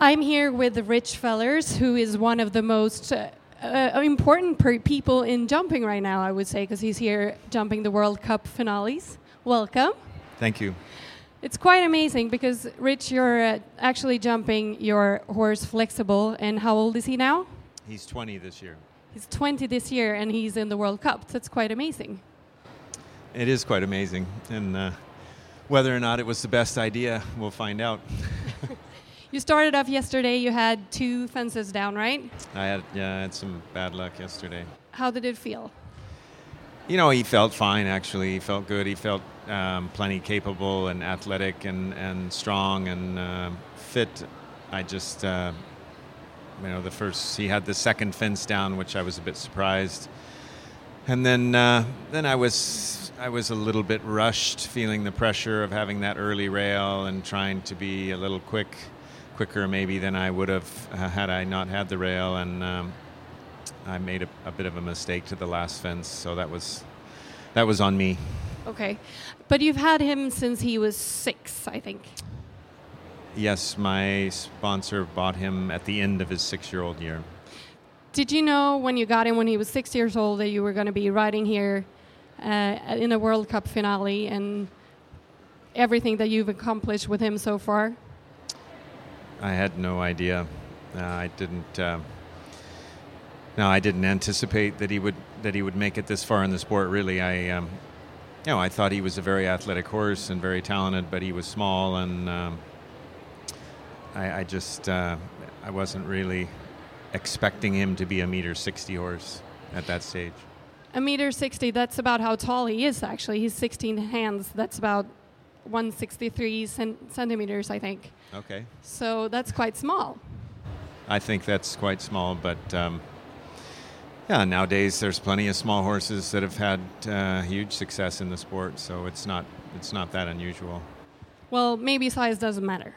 I'm here with Rich Fellers, who is one of the most uh, uh, important per- people in jumping right now, I would say, because he's here jumping the World Cup finales. Welcome. Thank you. It's quite amazing because, Rich, you're uh, actually jumping your horse Flexible, and how old is he now? He's 20 this year. He's 20 this year, and he's in the World Cup. That's quite amazing. It is quite amazing. And uh, whether or not it was the best idea, we'll find out. You started off yesterday. You had two fences down, right? I had, yeah, I had some bad luck yesterday. How did it feel? You know, he felt fine, actually. He felt good. He felt um, plenty capable and athletic and, and strong and uh, fit. I just, uh, you know, the first, he had the second fence down, which I was a bit surprised. And then, uh, then I was, I was a little bit rushed, feeling the pressure of having that early rail and trying to be a little quick quicker maybe than I would have uh, had I not had the rail, and um, I made a, a, bit of a mistake to the last fence, so that was that was on me. Okay, but you've had him since he was six, I think. Yes, my sponsor bought him at the end of his six-year-old year. Did you know when you got him when he was six years old that you were going to be riding here uh, in a World Cup finale and everything that you've accomplished with him so far? I had no idea. Uh, I didn't. Uh, no, I didn't anticipate that he would that he would make it this far in the sport. Really, I, um, you know, I thought he was a very athletic horse and very talented, but he was small, and um, I, I, just uh, I wasn't really expecting him to be a meter sixty horse at that stage. A meter sixty. That's about how tall he is. Actually, he's sixteen hands. That's about 163 centimeters, I think. Okay. So that's quite small. I think that's quite small, but um, yeah, nowadays there's plenty of small horses that have had uh, huge success in the sport, so it's not it's not that unusual. Well, maybe size doesn't matter.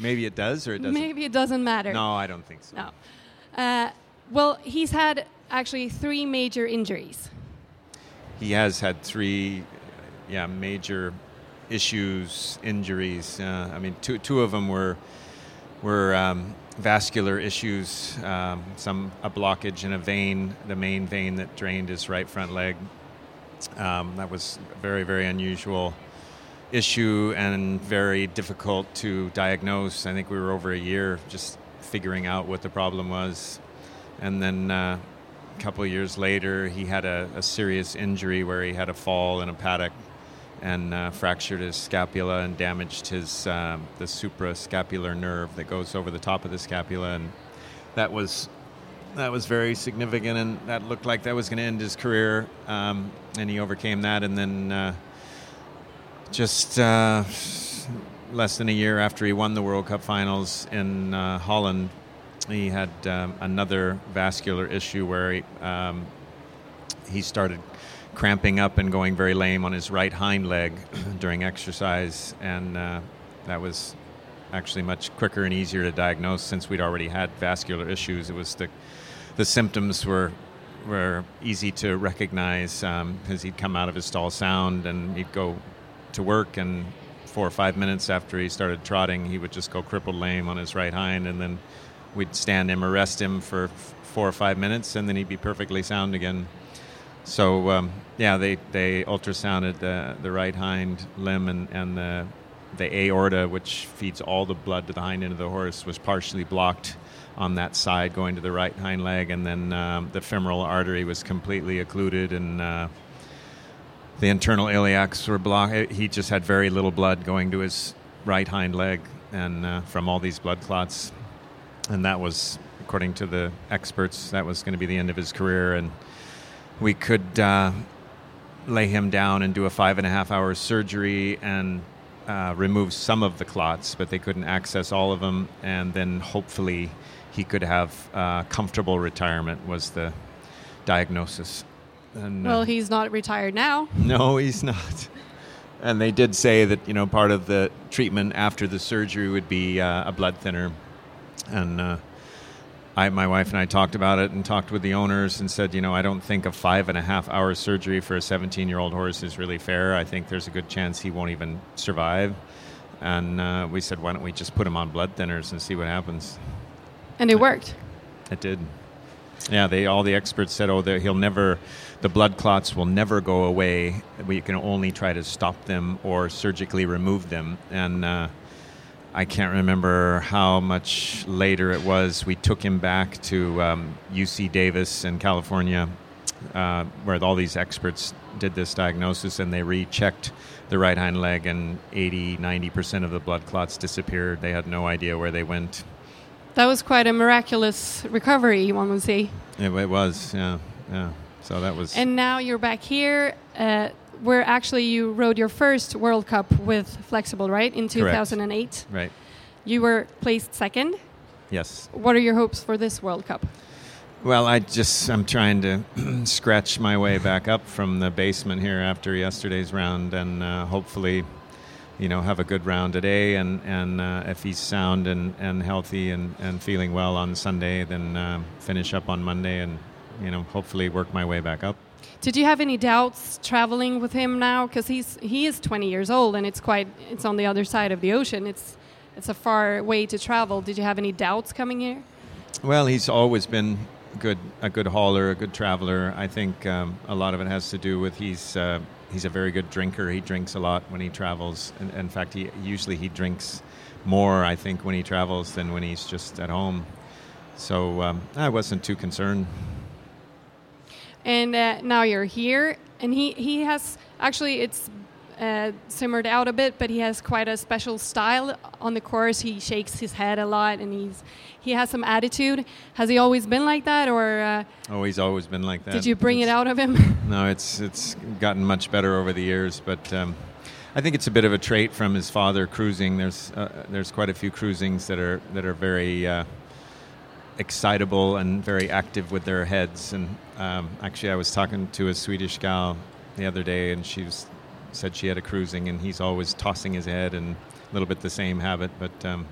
Maybe it does, or it doesn't. Maybe it doesn't matter. No, I don't think so. No. Uh, well, he's had actually three major injuries. He has had three yeah, major issues, injuries. Uh, I mean, two, two of them were were um, vascular issues. Um, some a blockage in a vein, the main vein that drained his right front leg. Um, that was very very unusual issue and very difficult to diagnose. I think we were over a year just figuring out what the problem was, and then. Uh, a couple years later, he had a, a serious injury where he had a fall in a paddock and uh, fractured his scapula and damaged his um, the suprascapular nerve that goes over the top of the scapula, and that was that was very significant, and that looked like that was going to end his career. Um, and he overcame that, and then uh, just uh, less than a year after he won the World Cup finals in uh, Holland, he had um, another vascular issue where he, um, he started cramping up and going very lame on his right hind leg during exercise, and uh, that was actually much quicker and easier to diagnose since we'd already had vascular issues. It was the the symptoms were were easy to recognize because um, he'd come out of his stall sound and he'd go to work and four or five minutes after he started trotting he would just go crippled lame on his right hind and then we'd stand him arrest him for four or five minutes and then he'd be perfectly sound again. So um, yeah, they, they ultrasounded the, the right hind limb and, and the the aorta, which feeds all the blood to the hind end of the horse, was partially blocked on that side going to the right hind leg, and then um, the femoral artery was completely occluded, and uh, the internal iliacs were blocked. He just had very little blood going to his right hind leg, and uh, from all these blood clots, and that was, according to the experts, that was going to be the end of his career, and we could uh, lay him down and do a five and a half hour surgery and uh, remove some of the clots, but they couldn't access all of them. And then hopefully he could have uh, comfortable retirement was the diagnosis. And, uh, well, he's not retired now. No, he's not. And they did say that you know part of the treatment after the surgery would be uh, a blood thinner, and uh, I, my wife and I talked about it and talked with the owners and said, you know, I don't think a five and a half hour surgery for a 17 year old horse is really fair. I think there's a good chance he won't even survive. And uh, we said, why don't we just put him on blood thinners and see what happens? And it worked. It did. Yeah, they all the experts said, oh, he'll never, the blood clots will never go away. We can only try to stop them or surgically remove them. And uh, I can't remember how much later it was. We took him back to um, UC Davis in California, uh, where all these experts did this diagnosis, and they rechecked the right hind leg, and 80, 90% of the blood clots disappeared. They had no idea where they went. That was quite a miraculous recovery, one would say. It, it was, yeah, yeah. So that was. And now you're back here. Uh, where actually you rode your first World Cup with Flexible, right? In 2008. Correct. Right. You were placed second. Yes. What are your hopes for this World Cup? Well, I just I'm trying to scratch my way back up from the basement here after yesterday's round, and uh, hopefully, you know, have a good round today. And and uh, if he's sound and, and healthy and, and feeling well on Sunday, then uh, finish up on Monday, and you know, hopefully work my way back up. Did you have any doubts traveling with him now? Because he's he is 20 years old, and it's quite it's on the other side of the ocean. It's it's a far way to travel. Did you have any doubts coming here? Well, he's always been good a good hauler, a good traveler. I think um, a lot of it has to do with he's uh, he's a very good drinker. He drinks a lot when he travels. In, in fact, he usually he drinks more. I think when he travels than when he's just at home. So um, I wasn't too concerned and uh, now you're here and he, he has actually it's uh, simmered out a bit but he has quite a special style on the course he shakes his head a lot and he's he has some attitude has he always been like that or uh, oh he's always been like that did you bring it's, it out of him no it's it's gotten much better over the years but um, I think it's a bit of a trait from his father cruising. There's uh, there's quite a few cruisings that are that are very uh, excitable and very active with their heads. And um, actually, I was talking to a Swedish gal the other day, and she was, said she had a cruising, and he's always tossing his head and a little bit the same habit. But um,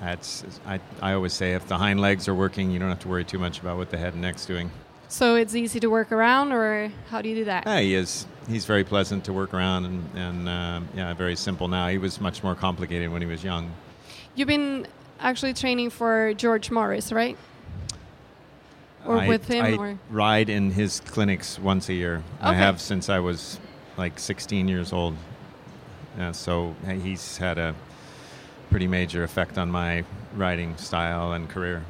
that's, I, I always say if the hind legs are working, you don't have to worry too much about what the head and neck's doing. So it's easy to work around, or how do you do that? Yeah, he is. He's very pleasant to work around, and, and uh, yeah, very simple now. He was much more complicated when he was young. You've been actually training for George Morris, right? Or I, with him? I or? ride in his clinics once a year. Okay. I have since I was like 16 years old. So he's had a pretty major effect on my riding style and career.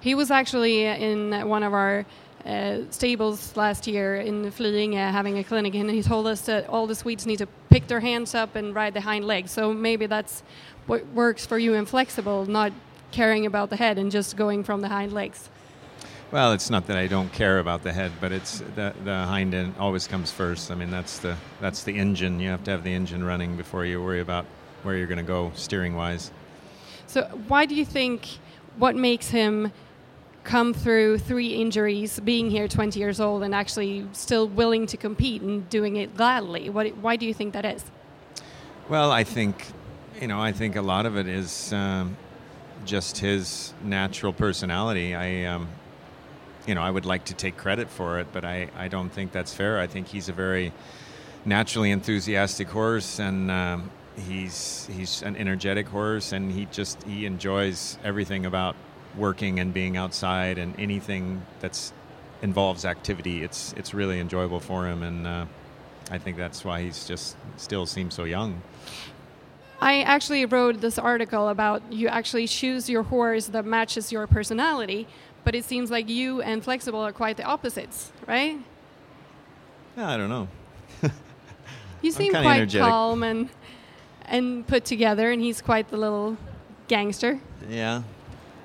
He was actually in one of our uh, stables last year in Flyinge having a clinic, and he told us that all the Swedes need to pick their hands up and ride the hind legs. So maybe that's what works for you in flexible, not caring about the head and just going from the hind legs. Well, it's not that I don't care about the head, but it's the, the hind end always comes first. I mean, that's the that's the engine. You have to have the engine running before you worry about where you're going to go steering wise. So, why do you think what makes him come through three injuries, being here 20 years old, and actually still willing to compete and doing it gladly? What, why do you think that is? Well, I think you know, I think a lot of it is um, just his natural personality. I, um, you know, I would like to take credit for it, but I, I don't think that's fair. I think he's a very naturally enthusiastic horse, and um, he's he's an energetic horse, and he just he enjoys everything about working and being outside, and anything that's involves activity. It's it's really enjoyable for him, and uh, I think that's why he's just still seems so young. I actually wrote this article about you actually choose your horse that matches your personality, but it seems like you and Flexible are quite the opposites, right? Yeah, I don't know. you seem quite energetic. calm and and put together, and he's quite the little gangster. Yeah.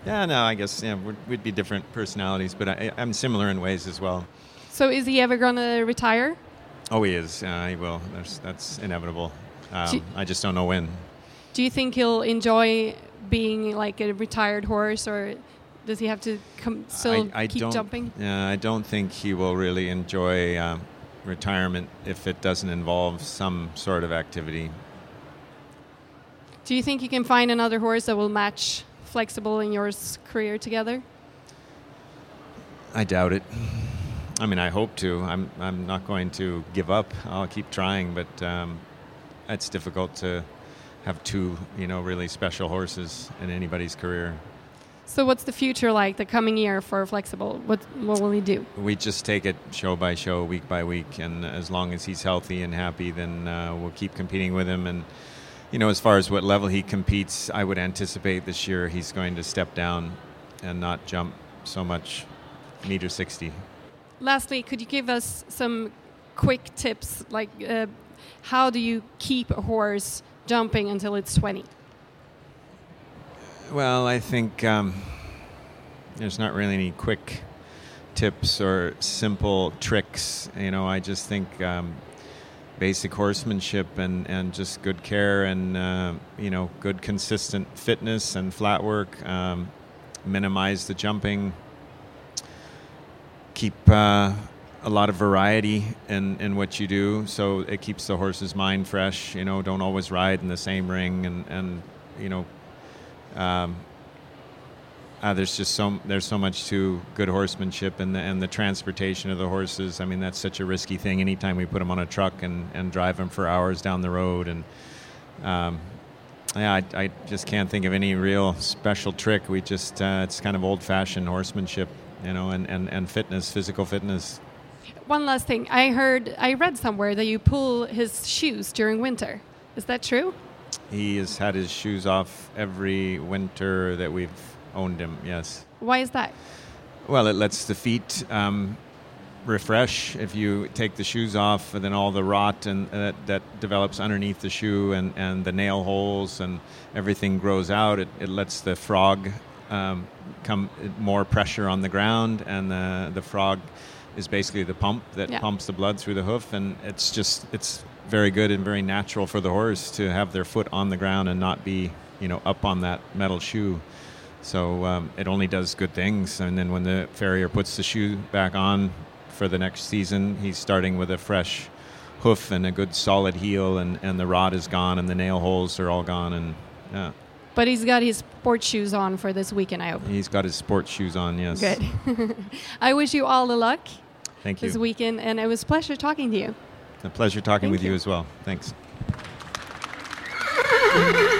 Yeah, no, I guess yeah, we'd, we'd be different personalities, but I, am similar in ways as well. So, is he ever going to retire? Oh, he is. Uh, he will. That's, that's inevitable. Um, I just don't know when. Do you think he'll enjoy being like a retired horse, or does he have to come still I, I keep jumping? Yeah, I don't think he will really enjoy uh, retirement if it doesn't involve some sort of activity. Do you think you can find another horse that will match flexible in your career together? I doubt it. I mean, I hope to. I'm, I'm not going to give up. I'll keep trying, but um, it's difficult to have two, you know, really special horses in anybody's career. So, what's the future like the coming year for Flexible? What what will he do? We just take it show by show, week by week, and as long as he's healthy and happy, then uh, we'll keep competing with him. And you know, as far as what level he competes, I would anticipate this year he's going to step down and not jump so much, meter sixty. Lastly, could you give us some quick tips, like uh, how do you keep a horse jumping until it's twenty? Well, I think um, there's not really any quick tips or simple tricks. You know, I just think um, basic horsemanship and, and just good care and, uh, you know, good consistent fitness and flat work, um, minimize the jumping, keep uh, a lot of variety in, in what you do so it keeps the horse's mind fresh. You know, don't always ride in the same ring and, and you know, um, uh, there's just so there's so much to good horsemanship and the and the transportation of the horses. I mean, that's such a risky thing. Anytime we put them on a truck and, and drive them for hours down the road, and um, yeah, I, I, just can't think of any real special trick. We just uh, it's kind of old fashioned horsemanship, you know, and, and, and fitness, physical fitness. One last thing, I heard, I read somewhere that you pull his shoes during winter. Is that true? He has had his shoes off every winter that we've owned him, yes. Why is that? Well, it lets the feet um, refresh. If you take the shoes off, and then all the rot and uh, that develops underneath the shoe and, and the nail holes and everything grows out, it, it lets the frog um, come more pressure on the ground, and the, the frog is basically the pump that yeah. pumps the blood through the hoof, and it's just it's very good and very natural for the horse to have their foot on the ground and not be, you know, up on that metal shoe. So um, it only does good things. And then when the farrier puts the shoe back on for the next season, he's starting with a fresh hoof and a good solid heel, and, and the rod is gone, and the nail holes are all gone, and yeah. But he's got his sports shoes on for this weekend, I hope. He's got his sports shoes on, yes. Good. I wish you all the luck Thank you. This weekend, and it was a pleasure talking to you. A pleasure talking Thank with you. you as well. Thanks.